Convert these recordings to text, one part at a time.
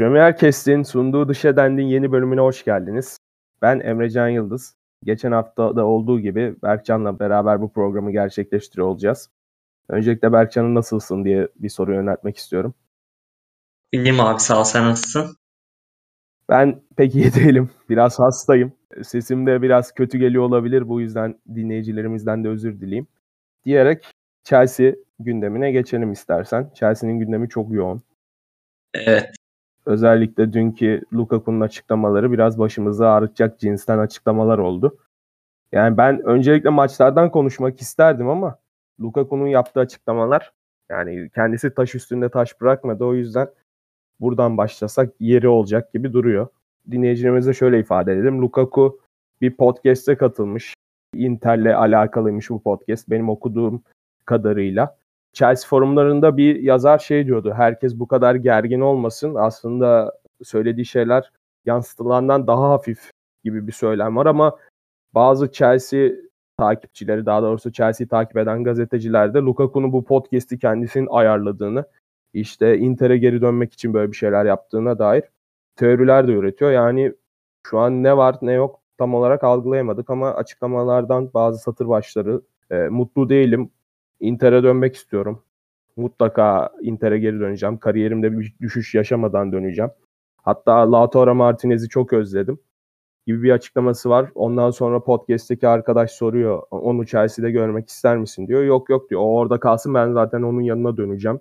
Premier Kest'in sunduğu Dış Edend'in yeni bölümüne hoş geldiniz. Ben Emrecan Yıldız. Geçen hafta da olduğu gibi Berkcan'la beraber bu programı gerçekleştiriyor olacağız. Öncelikle Berkcan'ın nasılsın diye bir soru yöneltmek istiyorum. İyiyim abi sağ ol sen nasılsın? Ben pek iyi değilim. Biraz hastayım. Sesim de biraz kötü geliyor olabilir. Bu yüzden dinleyicilerimizden de özür dileyim. Diyerek Chelsea gündemine geçelim istersen. Chelsea'nin gündemi çok yoğun. Evet. Özellikle dünkü Lukaku'nun açıklamaları biraz başımızı ağrıtacak cinsten açıklamalar oldu. Yani ben öncelikle maçlardan konuşmak isterdim ama Lukaku'nun yaptığı açıklamalar yani kendisi taş üstünde taş bırakmadı. O yüzden buradan başlasak yeri olacak gibi duruyor. Dinleyicilerimize şöyle ifade edelim. Lukaku bir podcast'e katılmış. Inter'le alakalıymış bu podcast. Benim okuduğum kadarıyla. Chelsea forumlarında bir yazar şey diyordu. Herkes bu kadar gergin olmasın. Aslında söylediği şeyler yansıtılandan daha hafif gibi bir söylem var ama bazı Chelsea takipçileri daha doğrusu Chelsea takip eden gazeteciler de Lukaku'nun bu podcast'i kendisinin ayarladığını işte Inter'e geri dönmek için böyle bir şeyler yaptığına dair teoriler de üretiyor. Yani şu an ne var ne yok tam olarak algılayamadık ama açıklamalardan bazı satır başları e, mutlu değilim. Inter'e dönmek istiyorum. Mutlaka Inter'e geri döneceğim. Kariyerimde bir düşüş yaşamadan döneceğim. Hatta Lautaro Martinez'i çok özledim gibi bir açıklaması var. Ondan sonra podcast'teki arkadaş soruyor. Onu Chelsea'de görmek ister misin diyor. Yok yok diyor. O orada kalsın ben zaten onun yanına döneceğim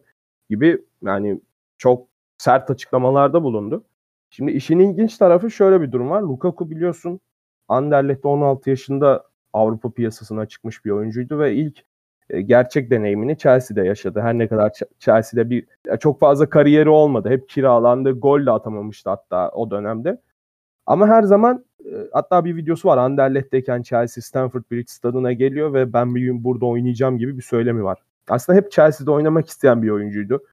gibi yani çok sert açıklamalarda bulundu. Şimdi işin ilginç tarafı şöyle bir durum var. Lukaku biliyorsun Anderlecht'te 16 yaşında Avrupa piyasasına çıkmış bir oyuncuydu ve ilk gerçek deneyimini Chelsea'de yaşadı. Her ne kadar Chelsea'de bir çok fazla kariyeri olmadı. Hep kiralandı. Gol de atamamıştı hatta o dönemde. Ama her zaman e, hatta bir videosu var. Anderlecht'teyken Chelsea Stamford Bridge stadına geliyor ve ben bir gün burada oynayacağım gibi bir söylemi var. Aslında hep Chelsea'de oynamak isteyen bir oyuncuydu.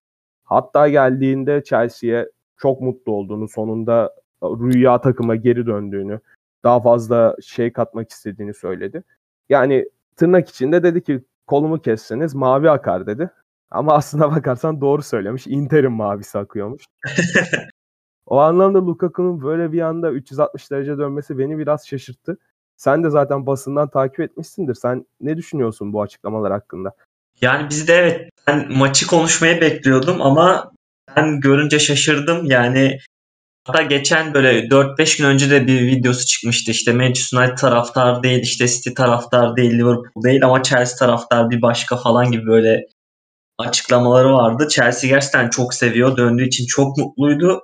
Hatta geldiğinde Chelsea'ye çok mutlu olduğunu, sonunda rüya takıma geri döndüğünü, daha fazla şey katmak istediğini söyledi. Yani tırnak içinde dedi ki kolumu kesseniz mavi akar dedi. Ama aslına bakarsan doğru söylemiş. Inter'in mavisi akıyormuş. o anlamda Lukaku'nun böyle bir anda 360 derece dönmesi beni biraz şaşırttı. Sen de zaten basından takip etmişsindir. Sen ne düşünüyorsun bu açıklamalar hakkında? Yani biz de evet ben maçı konuşmayı bekliyordum ama ben görünce şaşırdım. Yani hatta geçen böyle 4-5 gün önce de bir videosu çıkmıştı. İşte Manchester United taraftar değil, işte City taraftar değil, Liverpool değil ama Chelsea taraftar bir başka falan gibi böyle açıklamaları vardı. Chelsea gerçekten çok seviyor. Döndüğü için çok mutluydu.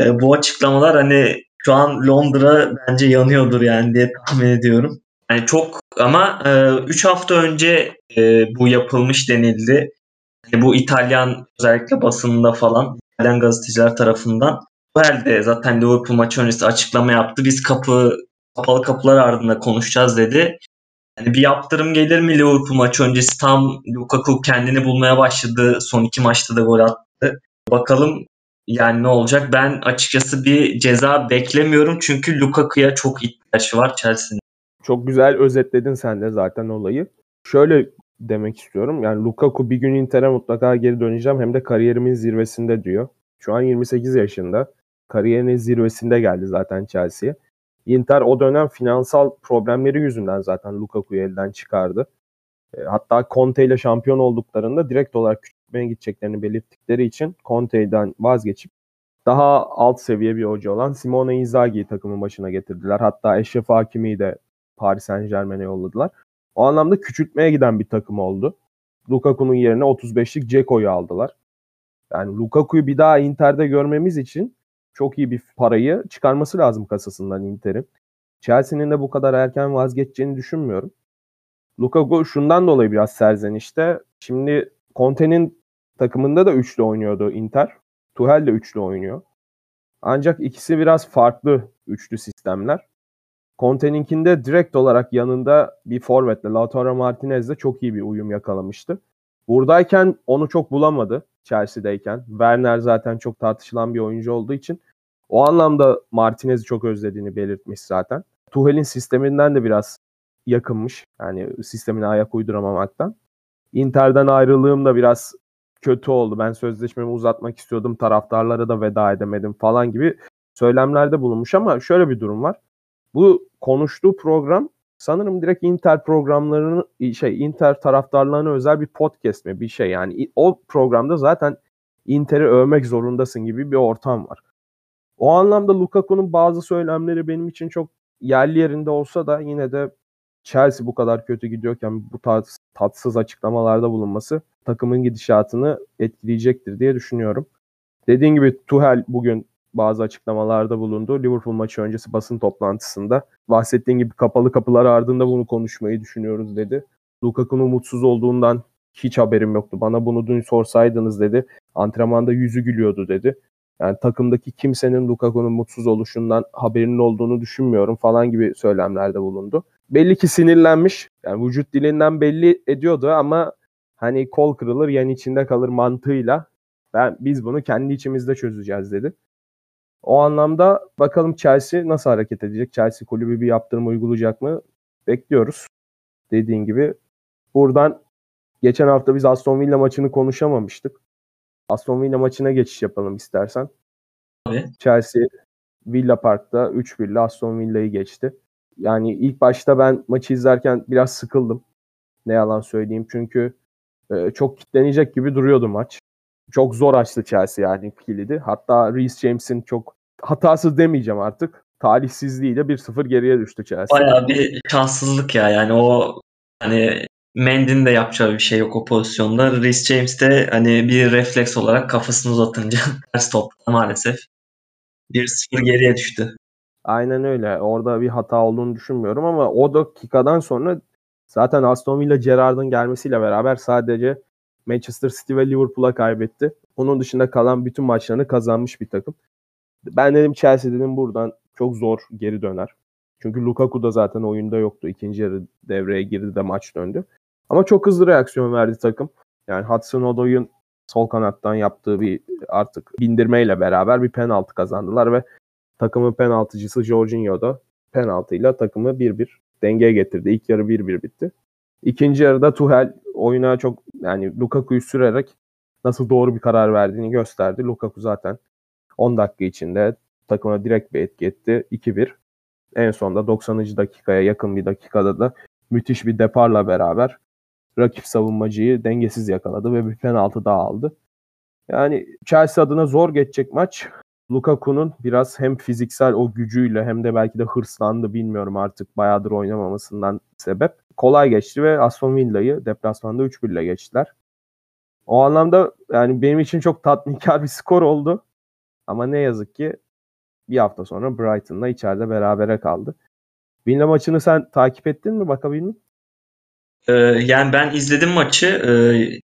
E, bu açıklamalar hani şu an Londra bence yanıyordur yani diye tahmin ediyorum. Yani çok ama 3 e, hafta önce e, bu yapılmış denildi. Yani bu İtalyan özellikle basınında falan İtalyan gazeteciler tarafından. Bu halde zaten Liverpool maçı öncesi açıklama yaptı. Biz kapı kapalı kapılar ardında konuşacağız dedi. Yani bir yaptırım gelir mi Liverpool maçı öncesi tam Lukaku kendini bulmaya başladı. Son iki maçta da gol attı. Bakalım yani ne olacak? Ben açıkçası bir ceza beklemiyorum çünkü Lukaku'ya çok ihtiyaç var Chelsea'nin. Çok güzel özetledin sen de zaten olayı. Şöyle demek istiyorum. Yani Lukaku bir gün Inter'e mutlaka geri döneceğim hem de kariyerimin zirvesinde diyor. Şu an 28 yaşında. Kariyerinin zirvesinde geldi zaten Chelsea'ye. Inter o dönem finansal problemleri yüzünden zaten Lukaku'yu elden çıkardı. E, hatta Conte ile şampiyon olduklarında direkt olarak küçültmeye gideceklerini belirttikleri için Conte'den vazgeçip daha alt seviye bir hoca olan Simone Inzaghi'yi takımın başına getirdiler. Hatta Eşref Hakimi'yi de Paris Saint Germain'e yolladılar. O anlamda küçültmeye giden bir takım oldu. Lukaku'nun yerine 35'lik Ceko'yu aldılar. Yani Lukaku'yu bir daha Inter'de görmemiz için çok iyi bir parayı çıkarması lazım kasasından Inter'in. Chelsea'nin de bu kadar erken vazgeçeceğini düşünmüyorum. Lukaku şundan dolayı biraz serzenişte. Şimdi Conte'nin takımında da üçlü oynuyordu Inter. Tuchel de üçlü oynuyor. Ancak ikisi biraz farklı üçlü sistemler. Conte'ninkinde direkt olarak yanında bir forvetle Lautaro Martinez'le çok iyi bir uyum yakalamıştı. Buradayken onu çok bulamadı Chelsea'deyken. Werner zaten çok tartışılan bir oyuncu olduğu için o anlamda Martinez'i çok özlediğini belirtmiş zaten. Tuchel'in sisteminden de biraz yakınmış. Yani sistemine ayak uyduramamaktan. Inter'den ayrılığım da biraz kötü oldu. Ben sözleşmemi uzatmak istiyordum. Taraftarlara da veda edemedim falan gibi söylemlerde bulunmuş ama şöyle bir durum var. Bu konuştuğu program sanırım direkt Inter programlarını şey Inter taraftarlarına özel bir podcast mi bir şey yani o programda zaten Inter'i övmek zorundasın gibi bir ortam var. O anlamda Lukaku'nun bazı söylemleri benim için çok yerli yerinde olsa da yine de Chelsea bu kadar kötü gidiyorken bu tarz tatsız açıklamalarda bulunması takımın gidişatını etkileyecektir diye düşünüyorum. Dediğim gibi Tuchel bugün bazı açıklamalarda bulundu. Liverpool maçı öncesi basın toplantısında bahsettiğim gibi kapalı kapılar ardında bunu konuşmayı düşünüyoruz dedi. Lukaku'nun mutsuz olduğundan hiç haberim yoktu. Bana bunu dün sorsaydınız dedi. Antrenmanda yüzü gülüyordu dedi. Yani takımdaki kimsenin Lukaku'nun mutsuz oluşundan haberinin olduğunu düşünmüyorum falan gibi söylemlerde bulundu. Belli ki sinirlenmiş. Yani vücut dilinden belli ediyordu ama hani kol kırılır yan içinde kalır mantığıyla ben biz bunu kendi içimizde çözeceğiz dedi. O anlamda bakalım Chelsea nasıl hareket edecek? Chelsea kulübü bir yaptırım uygulayacak mı? Bekliyoruz. Dediğin gibi. Buradan geçen hafta biz Aston Villa maçını konuşamamıştık. Aston Villa maçına geçiş yapalım istersen. Tabii. Chelsea Villa Park'ta 3-1 ile Aston Villa'yı geçti. Yani ilk başta ben maçı izlerken biraz sıkıldım. Ne yalan söyleyeyim. Çünkü e, çok kitlenecek gibi duruyordu maç. Çok zor açtı Chelsea yani kilidi. Hatta Reece James'in çok hatasız demeyeceğim artık. Talihsizliğiyle 1-0 geriye düştü Chelsea. Bayağı bir şanssızlık ya. Yani o hani Mendy'nin de yapacağı bir şey yok o pozisyonda. Reece James de hani bir refleks olarak kafasını uzatınca ters topta maalesef 1-0 geriye düştü. Aynen öyle. Orada bir hata olduğunu düşünmüyorum ama o dakikadan sonra zaten Aston Villa Gerrard'ın gelmesiyle beraber sadece Manchester City ve Liverpool'a kaybetti. Onun dışında kalan bütün maçlarını kazanmış bir takım. Ben dedim Chelsea dedim buradan çok zor geri döner. Çünkü Lukaku da zaten oyunda yoktu. İkinci yarı devreye girdi de maç döndü. Ama çok hızlı reaksiyon verdi takım. Yani Hudson Odoi'un sol kanattan yaptığı bir artık bindirmeyle beraber bir penaltı kazandılar ve takımın penaltıcısı Jorginho da penaltıyla takımı 1-1 dengeye getirdi. İlk yarı 1-1 bitti. İkinci yarıda Tuchel oyuna çok yani Lukaku'yu sürerek nasıl doğru bir karar verdiğini gösterdi. Lukaku zaten 10 dakika içinde takıma direkt bir etki etti. 2-1. En sonda 90. dakikaya yakın bir dakikada da müthiş bir deparla beraber rakip savunmacıyı dengesiz yakaladı ve bir penaltı daha aldı. Yani Chelsea adına zor geçecek maç. Lukaku'nun biraz hem fiziksel o gücüyle hem de belki de hırslandı bilmiyorum artık bayağıdır oynamamasından sebep. Kolay geçti ve Aston Villa'yı deplasmanda 3-1 ile geçtiler. O anlamda yani benim için çok tatminkar bir skor oldu. Ama ne yazık ki bir hafta sonra Brighton'la içeride berabere kaldı. Villa maçını sen takip ettin mi bakabildin Ee, yani ben izledim maçı. Ee,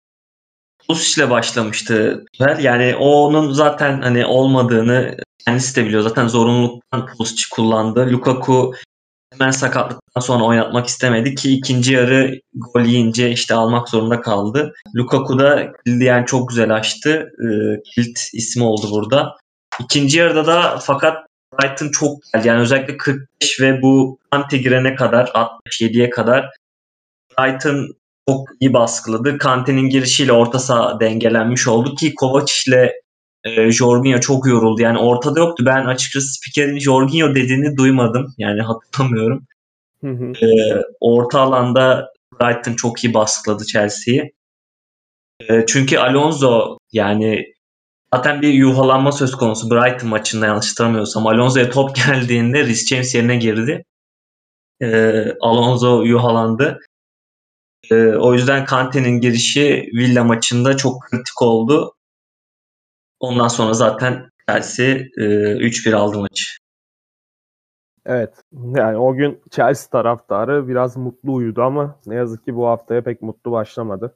Pulisic ile başlamıştı. Yani onun zaten hani olmadığını kendisi de biliyor. Zaten zorunluluktan Pulisic kullandı. Lukaku hemen sakatlıktan sonra oynatmak istemedi ki ikinci yarı gol yiyince işte almak zorunda kaldı. Lukaku da kilidi yani çok güzel açtı. Ee, kilit ismi oldu burada. İkinci yarıda da fakat Brighton çok geldi. Yani özellikle 45 ve bu Kante girene kadar 67'ye kadar Brighton çok iyi baskıladı. Kante'nin girişiyle orta saha dengelenmiş oldu ki Kovac ile e, Jorginho çok yoruldu. Yani ortada yoktu. Ben açıkçası spikerin Jorginho dediğini duymadım. Yani hatırlamıyorum. Hı hı. E, orta alanda Brighton çok iyi baskıladı Chelsea'yi. E, çünkü Alonso yani zaten bir yuhalanma söz konusu Brighton maçında yanlış hatırlamıyorsam. Alonso'ya top geldiğinde Rhys James yerine girdi. E, Alonso yuhalandı. E, o yüzden Kante'nin girişi Villa maçında çok kritik oldu. Ondan sonra zaten Chelsea e, 3-1 aldı maçı. Evet. Yani o gün Chelsea taraftarı biraz mutlu uyudu ama ne yazık ki bu haftaya pek mutlu başlamadı.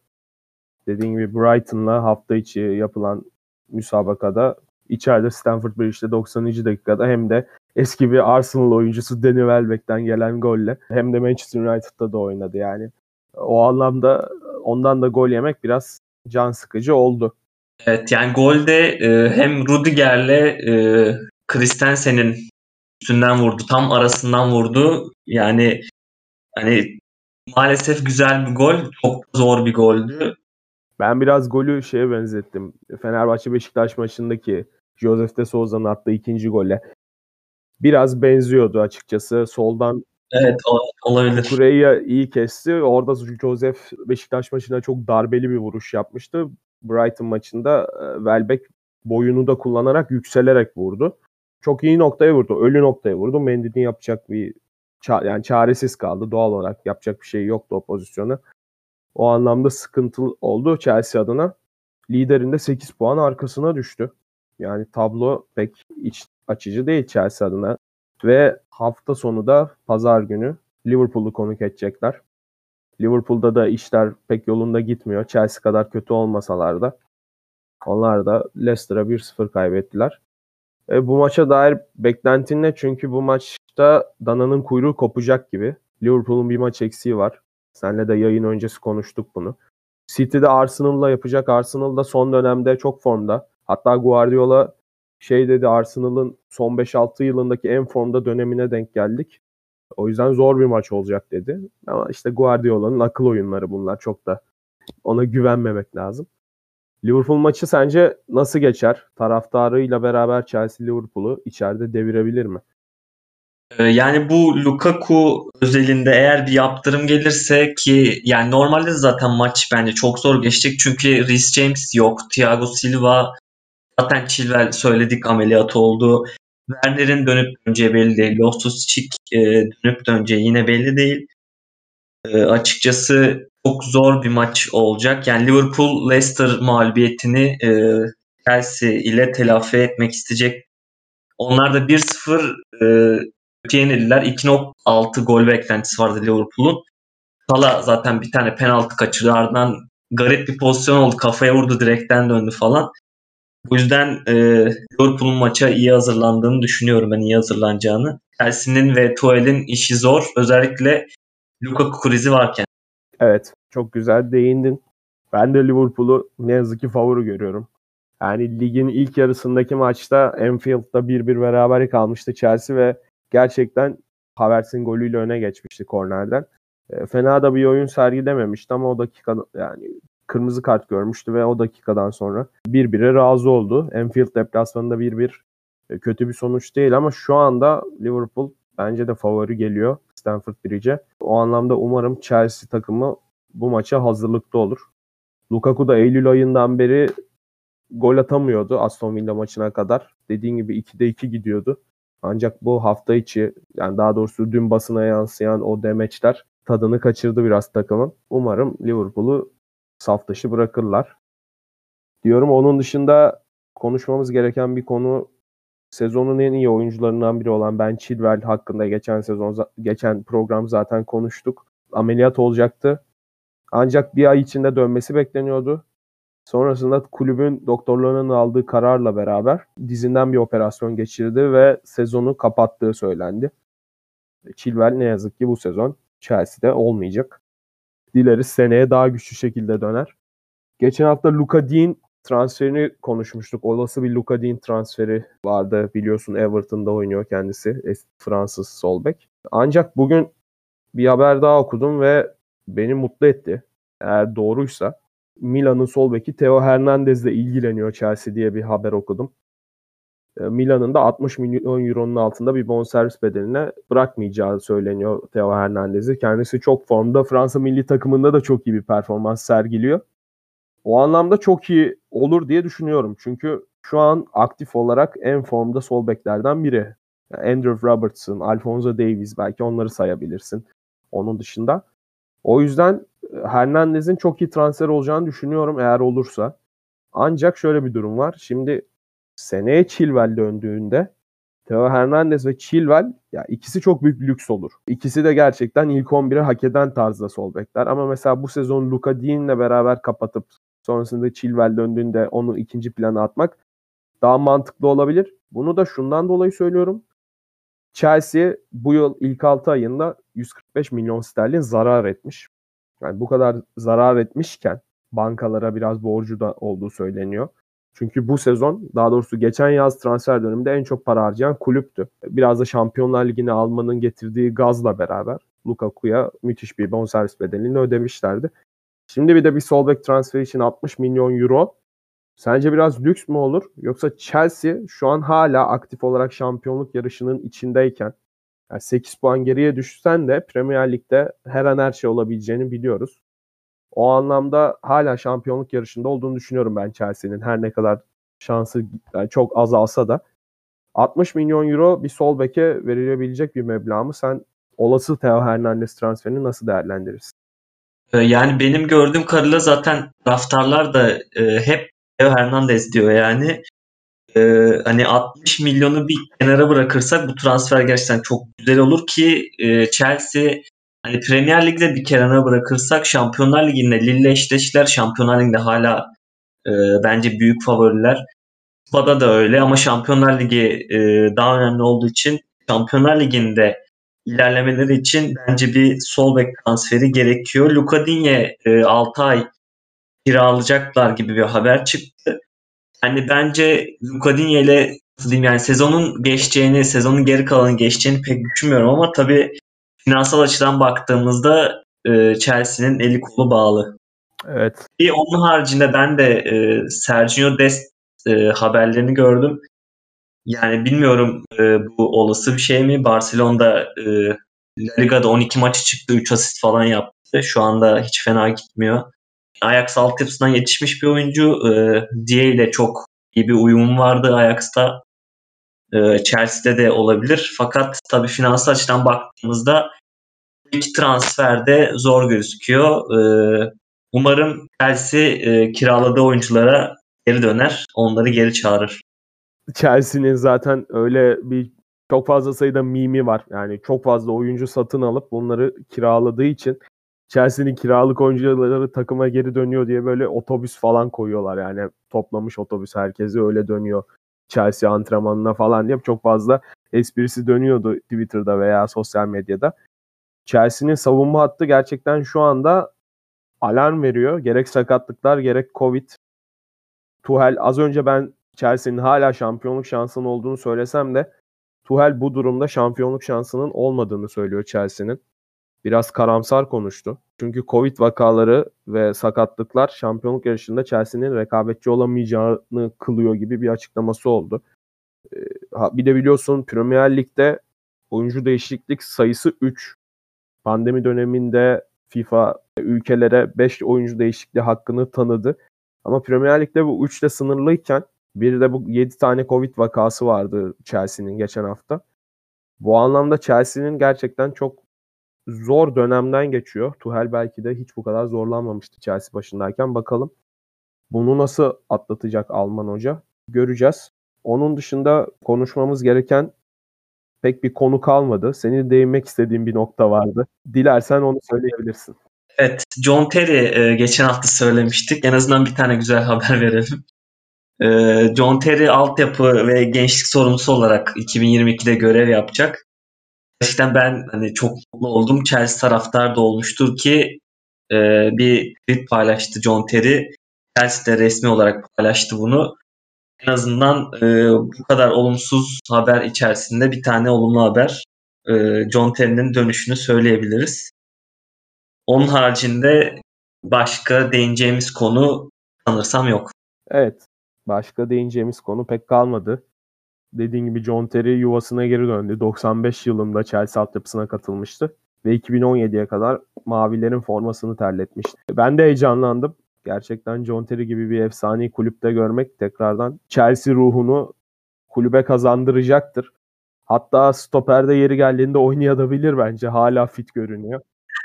Dediğim gibi Brighton'la hafta içi yapılan müsabakada içeride Stamford Bridge'de 90. dakikada hem de eski bir Arsenal oyuncusu Danny Welbeck'ten gelen golle hem de Manchester United'da da oynadı yani. O anlamda ondan da gol yemek biraz can sıkıcı oldu. Evet yani golde e, hem Rudiger'le e, Christensen'in üstünden vurdu. Tam arasından vurdu. Yani hani maalesef güzel bir gol. Çok zor bir goldü. Ben biraz golü şeye benzettim. Fenerbahçe Beşiktaş maçındaki Josef de Souza'nın attığı ikinci gole. Biraz benziyordu açıkçası. Soldan Evet olabilir. Kureya iyi kesti. Orada Josef Beşiktaş maçında çok darbeli bir vuruş yapmıştı. Brighton maçında e, Welbeck boyunu da kullanarak yükselerek vurdu. Çok iyi noktaya vurdu. Ölü noktaya vurdu. Mendy'nin yapacak bir yani çaresiz kaldı. Doğal olarak yapacak bir şey yoktu o pozisyona. O anlamda sıkıntılı oldu Chelsea adına. Liderinde 8 puan arkasına düştü. Yani tablo pek iç açıcı değil Chelsea adına. Ve hafta sonu da pazar günü Liverpool'u konuk edecekler. Liverpool'da da işler pek yolunda gitmiyor. Chelsea kadar kötü olmasalar da. Onlar da Leicester'a 1-0 kaybettiler. E, bu maça dair beklentin ne? Çünkü bu maçta Dana'nın kuyruğu kopacak gibi. Liverpool'un bir maç eksiği var. Senle de yayın öncesi konuştuk bunu. City'de Arsenal'la yapacak. Arsenal da son dönemde çok formda. Hatta Guardiola şey dedi Arsenal'ın son 5-6 yılındaki en formda dönemine denk geldik. O yüzden zor bir maç olacak dedi. Ama işte Guardiola'nın akıl oyunları bunlar. Çok da ona güvenmemek lazım. Liverpool maçı sence nasıl geçer? Taraftarıyla beraber Chelsea Liverpool'u içeride devirebilir mi? Ee, yani bu Lukaku özelinde eğer bir yaptırım gelirse ki yani normalde zaten maç bence çok zor geçecek çünkü Reece James yok, Thiago Silva zaten Chilwell söyledik ameliyat oldu. Werner'in dönüp döneceği belli değil. Loftus-Cheek e, dönüp döneceği yine belli değil. E, açıkçası çok zor bir maç olacak. Yani Liverpool Leicester mağlubiyetini e, Chelsea ile telafi etmek isteyecek. Onlar da 1-0 e, kötü yenildiler. 2.6 gol beklentisi vardı Liverpool'un. Sala zaten bir tane penaltı kaçırdı. Ardından garip bir pozisyon oldu. Kafaya vurdu direkten döndü falan. Bu yüzden e, Liverpool'un maça iyi hazırlandığını düşünüyorum ben iyi hazırlanacağını. Chelsea'nin ve Tuchel'in işi zor. Özellikle Lukaku krizi varken. Evet çok güzel değindin. Ben de Liverpool'u ne yazık ki favori görüyorum. Yani ligin ilk yarısındaki maçta Anfield'da 1-1 beraber kalmıştı Chelsea ve gerçekten Havertz'in golüyle öne geçmişti kornerden. E, fena da bir oyun sergilememişti ama o dakika yani kırmızı kart görmüştü ve o dakikadan sonra bir razı oldu. Anfield deplasmanında 1-1 e, kötü bir sonuç değil ama şu anda Liverpool bence de favori geliyor Stamford Bridge'e. O anlamda umarım Chelsea takımı bu maça hazırlıklı olur. Lukaku da Eylül ayından beri gol atamıyordu Aston Villa maçına kadar. Dediğin gibi 2'de 2 gidiyordu. Ancak bu hafta içi yani daha doğrusu dün basına yansıyan o demeçler tadını kaçırdı biraz takımın. Umarım Liverpool'u saf dışı bırakırlar. Diyorum onun dışında konuşmamız gereken bir konu sezonun en iyi oyuncularından biri olan Ben Chilwell hakkında geçen sezon geçen program zaten konuştuk. Ameliyat olacaktı. Ancak bir ay içinde dönmesi bekleniyordu. Sonrasında kulübün doktorlarının aldığı kararla beraber dizinden bir operasyon geçirdi ve sezonu kapattığı söylendi. Chilwell ne yazık ki bu sezon Chelsea'de olmayacak. Dileriz seneye daha güçlü şekilde döner. Geçen hafta Luka Dean transferini konuşmuştuk. Olası bir Luka Dean transferi vardı. Biliyorsun Everton'da oynuyor kendisi. Fransız sol bek. Ancak bugün bir haber daha okudum ve beni mutlu etti. Eğer doğruysa Milan'ın sol beki Theo Hernandez ile ilgileniyor Chelsea diye bir haber okudum. E, Milan'ın da 60 milyon euronun altında bir bonservis bedeline bırakmayacağı söyleniyor Theo Hernandez'i. Kendisi çok formda. Fransa milli takımında da çok iyi bir performans sergiliyor. O anlamda çok iyi olur diye düşünüyorum. Çünkü şu an aktif olarak en formda sol beklerden biri. Andrew Robertson, Alfonso Davies belki onları sayabilirsin. Onun dışında. O yüzden e, Hernandez'in çok iyi transfer olacağını düşünüyorum eğer olursa. Ancak şöyle bir durum var. Şimdi seneye Chilwell döndüğünde Theo Hernandez ve Chilwell ya ikisi çok büyük lüks olur. İkisi de gerçekten ilk 11'i hak eden tarzda sol bekler. Ama mesela bu sezon Luka Dean'le beraber kapatıp sonrasında Chilwell döndüğünde onu ikinci plana atmak daha mantıklı olabilir. Bunu da şundan dolayı söylüyorum. Chelsea bu yıl ilk 6 ayında 145 milyon sterlin zarar etmiş. Yani bu kadar zarar etmişken bankalara biraz borcu da olduğu söyleniyor. Çünkü bu sezon daha doğrusu geçen yaz transfer döneminde en çok para harcayan kulüptü. Biraz da Şampiyonlar Ligi'ni almanın getirdiği gazla beraber Lukaku'ya müthiş bir bonservis bedelini ödemişlerdi. Şimdi bir de bir sol bek transferi için 60 milyon euro. Sence biraz lüks mü olur? Yoksa Chelsea şu an hala aktif olarak şampiyonluk yarışının içindeyken yani 8 puan geriye düşsen de Premier Lig'de her an her şey olabileceğini biliyoruz. O anlamda hala şampiyonluk yarışında olduğunu düşünüyorum ben Chelsea'nin. Her ne kadar şansı yani çok azalsa da. 60 milyon euro bir sol beke verilebilecek bir meblağ mı? Sen olası Theo Hernandez transferini nasıl değerlendirirsin? Ee, yani benim gördüğüm kadarıyla zaten raftarlar da e, hep Theo Hernandez diyor yani. E, hani 60 milyonu bir kenara bırakırsak bu transfer gerçekten çok güzel olur ki e, Chelsea hani Premier Lig'de bir kenara bırakırsak Şampiyonlar Ligi'nde Lille eşleştiler. Şampiyonlar Ligi'nde hala e, bence büyük favoriler. Kupada da öyle ama Şampiyonlar Ligi e, daha önemli olduğu için Şampiyonlar Ligi'nde ilerlemeleri için bence bir sol bek transferi gerekiyor. Luka Digne e, 6 ay kiralayacaklar gibi bir haber çıktı. Yani bence Luka Digne ile yani sezonun geçeceğini, sezonun geri kalanı geçeceğini pek düşünmüyorum ama tabii finansal açıdan baktığımızda e, Chelsea'nin eli kolu bağlı. Evet. Bir onun haricinde ben de e, Sergio Dest e, haberlerini gördüm. Yani bilmiyorum e, bu olası bir şey mi? Barcelona'da e, La Liga'da 12 maçı çıktı. 3 asist falan yaptı. Şu anda hiç fena gitmiyor. Ajax altyapısından yetişmiş bir oyuncu. E, Die ile çok iyi bir uyumum vardı Ajax'ta. E, Chelsea'de de olabilir. Fakat tabii finansal açıdan baktığımızda iki transferde zor gözüküyor. E, umarım Chelsea e, kiraladığı oyunculara geri döner. Onları geri çağırır. Chelsea'nin zaten öyle bir çok fazla sayıda mimi var. Yani çok fazla oyuncu satın alıp bunları kiraladığı için Chelsea'nin kiralık oyuncuları takıma geri dönüyor diye böyle otobüs falan koyuyorlar. Yani toplamış otobüs herkesi öyle dönüyor. Chelsea antrenmanına falan diye çok fazla esprisi dönüyordu Twitter'da veya sosyal medyada. Chelsea'nin savunma hattı gerçekten şu anda alarm veriyor. Gerek sakatlıklar gerek Covid. Tuhel az önce ben Chelsea'nin hala şampiyonluk şansının olduğunu söylesem de Tuhel bu durumda şampiyonluk şansının olmadığını söylüyor Chelsea'nin. Biraz karamsar konuştu. Çünkü Covid vakaları ve sakatlıklar şampiyonluk yarışında Chelsea'nin rekabetçi olamayacağını kılıyor gibi bir açıklaması oldu. Ee, bir de biliyorsun Premier Lig'de oyuncu değişiklik sayısı 3. Pandemi döneminde FIFA ülkelere 5 oyuncu değişikliği hakkını tanıdı. Ama Premier Lig'de bu 3 ile sınırlıyken bir de bu 7 tane Covid vakası vardı Chelsea'nin geçen hafta. Bu anlamda Chelsea'nin gerçekten çok zor dönemden geçiyor. Tuhel belki de hiç bu kadar zorlanmamıştı Chelsea başındayken. Bakalım bunu nasıl atlatacak Alman hoca göreceğiz. Onun dışında konuşmamız gereken pek bir konu kalmadı. Senin değinmek istediğin bir nokta vardı. Dilersen onu söyleyebilirsin. Evet, John Terry e, geçen hafta söylemiştik. En azından bir tane güzel haber verelim. E, John Terry altyapı ve gençlik sorumlusu olarak 2022'de görev yapacak. Gerçekten ben hani çok mutlu oldum. Chelsea taraftar da olmuştur ki e, bir tweet paylaştı John Terry. Chelsea de resmi olarak paylaştı bunu. En azından e, bu kadar olumsuz haber içerisinde bir tane olumlu haber. E, John Terry'nin dönüşünü söyleyebiliriz. Onun haricinde başka değineceğimiz konu sanırsam yok. Evet. Başka değineceğimiz konu pek kalmadı. Dediğim gibi John Terry yuvasına geri döndü. 95 yılında Chelsea altyapısına katılmıştı. Ve 2017'ye kadar Mavilerin formasını terletmişti. Ben de heyecanlandım. Gerçekten John Terry gibi bir efsaneyi kulüpte görmek tekrardan Chelsea ruhunu kulübe kazandıracaktır. Hatta stoperde yeri geldiğinde oynayabilir bence. Hala fit görünüyor.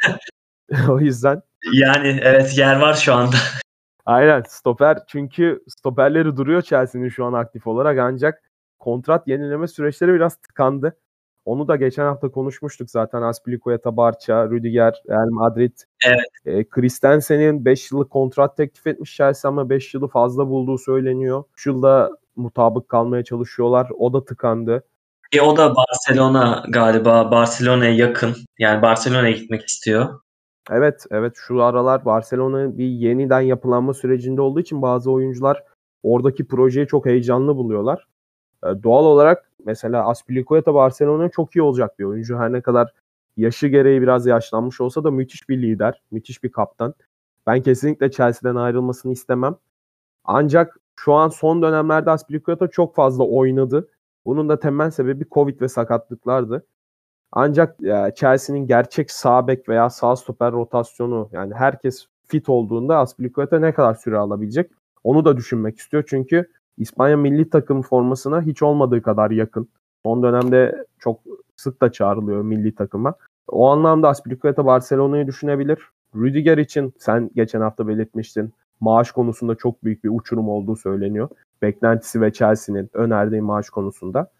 o yüzden. Yani evet yer var şu anda. Aynen stoper çünkü stoperleri duruyor Chelsea'nin şu an aktif olarak ancak kontrat yenileme süreçleri biraz tıkandı. Onu da geçen hafta konuşmuştuk zaten. Aspilicueta, Barça, Rüdiger, Real Madrid. Evet. E, Christensen'in 5 yıllık kontrat teklif etmiş Chelsea ama 5 yılı fazla bulduğu söyleniyor. Şu yılda mutabık kalmaya çalışıyorlar. O da tıkandı. E, o da Barcelona galiba. Barcelona'ya yakın. Yani Barcelona'ya gitmek istiyor. Evet, evet şu aralar Barcelona bir yeniden yapılanma sürecinde olduğu için bazı oyuncular oradaki projeyi çok heyecanlı buluyorlar. Ee, doğal olarak mesela Aspilicueta Barcelona'ya çok iyi olacak bir oyuncu. Her ne kadar yaşı gereği biraz yaşlanmış olsa da müthiş bir lider, müthiş bir kaptan. Ben kesinlikle Chelsea'den ayrılmasını istemem. Ancak şu an son dönemlerde Aspilicueta çok fazla oynadı. Bunun da temel sebebi Covid ve sakatlıklardı. Ancak e, Chelsea'nin gerçek sağ bek veya sağ stoper rotasyonu yani herkes fit olduğunda Aspilicueta ne kadar süre alabilecek onu da düşünmek istiyor. Çünkü İspanya milli takım formasına hiç olmadığı kadar yakın. Son dönemde çok sık da çağrılıyor milli takıma. O anlamda Aspilicueta Barcelona'yı düşünebilir. Rüdiger için sen geçen hafta belirtmiştin. Maaş konusunda çok büyük bir uçurum olduğu söyleniyor. Beklentisi ve Chelsea'nin önerdiği maaş konusunda.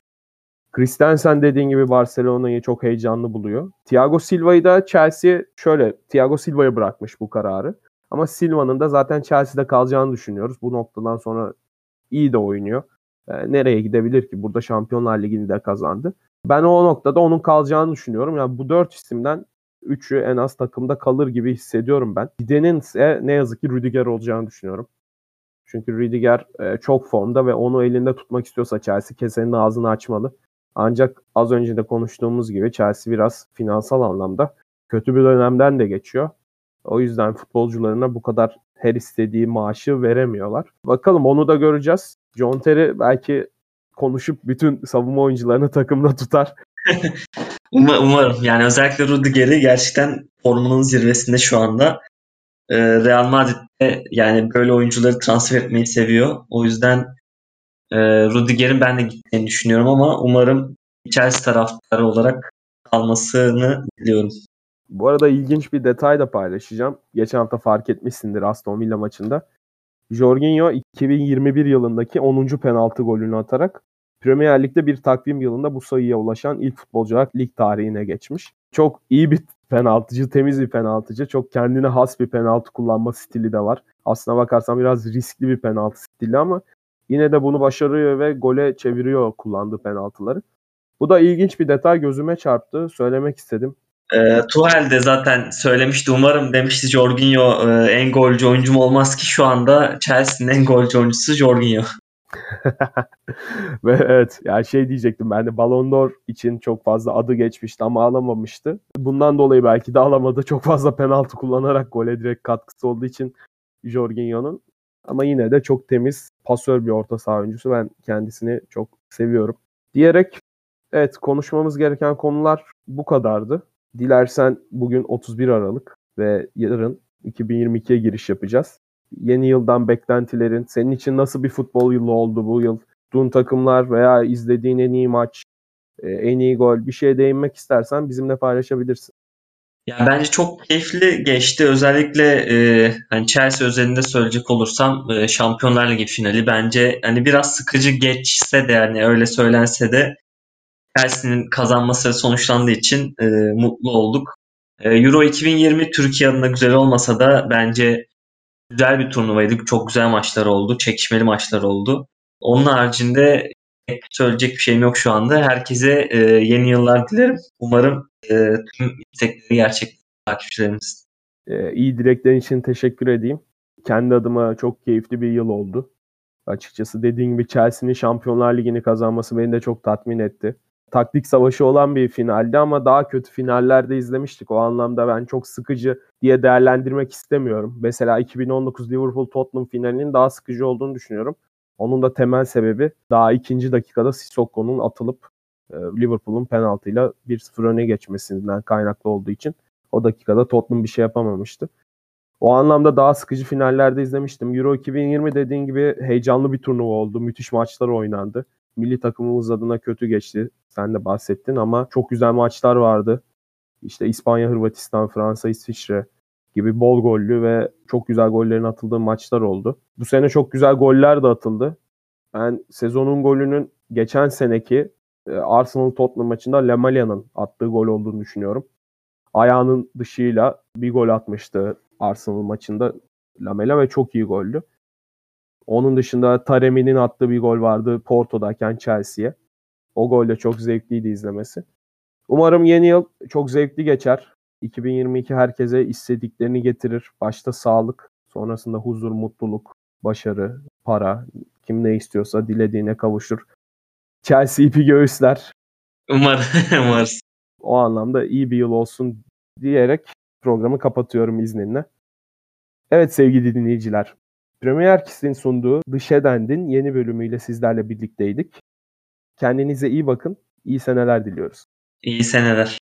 Christensen dediğin gibi Barcelona'yı çok heyecanlı buluyor. Thiago Silva'yı da Chelsea şöyle Thiago Silva'ya bırakmış bu kararı. Ama Silva'nın da zaten Chelsea'de kalacağını düşünüyoruz. Bu noktadan sonra iyi de oynuyor. E, nereye gidebilir ki? Burada Şampiyonlar Ligi'ni de kazandı. Ben o noktada onun kalacağını düşünüyorum. Yani bu dört isimden üçü en az takımda kalır gibi hissediyorum ben. Gidenin ise ne yazık ki Rüdiger olacağını düşünüyorum. Çünkü Rüdiger e, çok formda ve onu elinde tutmak istiyorsa Chelsea kesenin ağzını açmalı. Ancak az önce de konuştuğumuz gibi Chelsea biraz finansal anlamda kötü bir dönemden de geçiyor. O yüzden futbolcularına bu kadar her istediği maaşı veremiyorlar. Bakalım onu da göreceğiz. John Terry belki konuşup bütün savunma oyuncularını takımda tutar. umarım. Yani özellikle Rudiger'i gerçekten formunun zirvesinde şu anda. Ee, Real Madrid'de yani böyle oyuncuları transfer etmeyi seviyor. O yüzden e, Rudiger'in ben de gittiğini düşünüyorum ama umarım Chelsea taraftarı olarak kalmasını diliyorum. Bu arada ilginç bir detay da paylaşacağım. Geçen hafta fark etmişsindir Aston Villa maçında. Jorginho 2021 yılındaki 10. penaltı golünü atarak Premier Lig'de bir takvim yılında bu sayıya ulaşan ilk futbolcu olarak lig tarihine geçmiş. Çok iyi bir penaltıcı, temiz bir penaltıcı. Çok kendine has bir penaltı kullanma stili de var. Aslına bakarsan biraz riskli bir penaltı stili ama yine de bunu başarıyor ve gole çeviriyor kullandığı penaltıları. Bu da ilginç bir detay gözüme çarptı. Söylemek istedim. E, Tuhel de zaten söylemişti umarım demişti Jorginho e, en golcü oyuncum olmaz ki şu anda Chelsea'nin en golcü oyuncusu Jorginho. Ve evet yani şey diyecektim ben de Ballon d'Or için çok fazla adı geçmişti ama alamamıştı. Bundan dolayı belki de alamadı. Çok fazla penaltı kullanarak gole direkt katkısı olduğu için Jorginho'nun. Ama yine de çok temiz, pasör bir orta saha oyuncusu. Ben kendisini çok seviyorum. Diyerek evet konuşmamız gereken konular bu kadardı. Dilersen bugün 31 Aralık ve yarın 2022'ye giriş yapacağız. Yeni yıldan beklentilerin, senin için nasıl bir futbol yılı oldu bu yıl? Tuttuğun takımlar veya izlediğin en iyi maç, e, en iyi gol bir şey değinmek istersen bizimle paylaşabilirsin. Ya bence çok keyifli geçti. Özellikle e, hani Chelsea özelinde söyleyecek olursam e, Şampiyonlar Ligi finali bence hani biraz sıkıcı geçse de yani öyle söylense de Chelsea'nin kazanması sonuçlandığı için e, mutlu olduk. E, Euro 2020 Türkiye adına güzel olmasa da bence güzel bir turnuvaydı. Çok güzel maçlar oldu. Çekişmeli maçlar oldu. Onun haricinde söyleyecek bir şeyim yok şu anda. Herkese e, yeni yıllar dilerim. Umarım e, tüm istekleri gerçek takipçilerimiz. E, iyi dileklerin için teşekkür edeyim. Kendi adıma çok keyifli bir yıl oldu. Açıkçası dediğim gibi Chelsea'nin Şampiyonlar Ligi'ni kazanması beni de çok tatmin etti taktik savaşı olan bir finaldi ama daha kötü finallerde izlemiştik. O anlamda ben çok sıkıcı diye değerlendirmek istemiyorum. Mesela 2019 Liverpool Tottenham finalinin daha sıkıcı olduğunu düşünüyorum. Onun da temel sebebi daha ikinci dakikada Sissoko'nun atılıp e, Liverpool'un penaltıyla 1-0 öne geçmesinden kaynaklı olduğu için o dakikada Tottenham bir şey yapamamıştı. O anlamda daha sıkıcı finallerde izlemiştim. Euro 2020 dediğin gibi heyecanlı bir turnuva oldu. Müthiş maçlar oynandı milli takımımız adına kötü geçti. Sen de bahsettin ama çok güzel maçlar vardı. İşte İspanya, Hırvatistan, Fransa, İsviçre gibi bol gollü ve çok güzel gollerin atıldığı maçlar oldu. Bu sene çok güzel goller de atıldı. Ben sezonun golünün geçen seneki e, Arsenal Tottenham maçında Lemalia'nın attığı gol olduğunu düşünüyorum. Ayağının dışıyla bir gol atmıştı Arsenal maçında Lamela ve çok iyi goldü. Onun dışında Taremi'nin attığı bir gol vardı Porto'dayken Chelsea'ye. O gol de çok zevkliydi izlemesi. Umarım yeni yıl çok zevkli geçer. 2022 herkese istediklerini getirir. Başta sağlık, sonrasında huzur, mutluluk, başarı, para, kim ne istiyorsa dilediğine kavuşur. Chelsea ipi göğüsler. Umarım, umarız. O anlamda iyi bir yıl olsun diyerek programı kapatıyorum izninle. Evet sevgili dinleyiciler. Premier Kiss'in sunduğu The Shedend'in yeni bölümüyle sizlerle birlikteydik. Kendinize iyi bakın. İyi seneler diliyoruz. İyi seneler.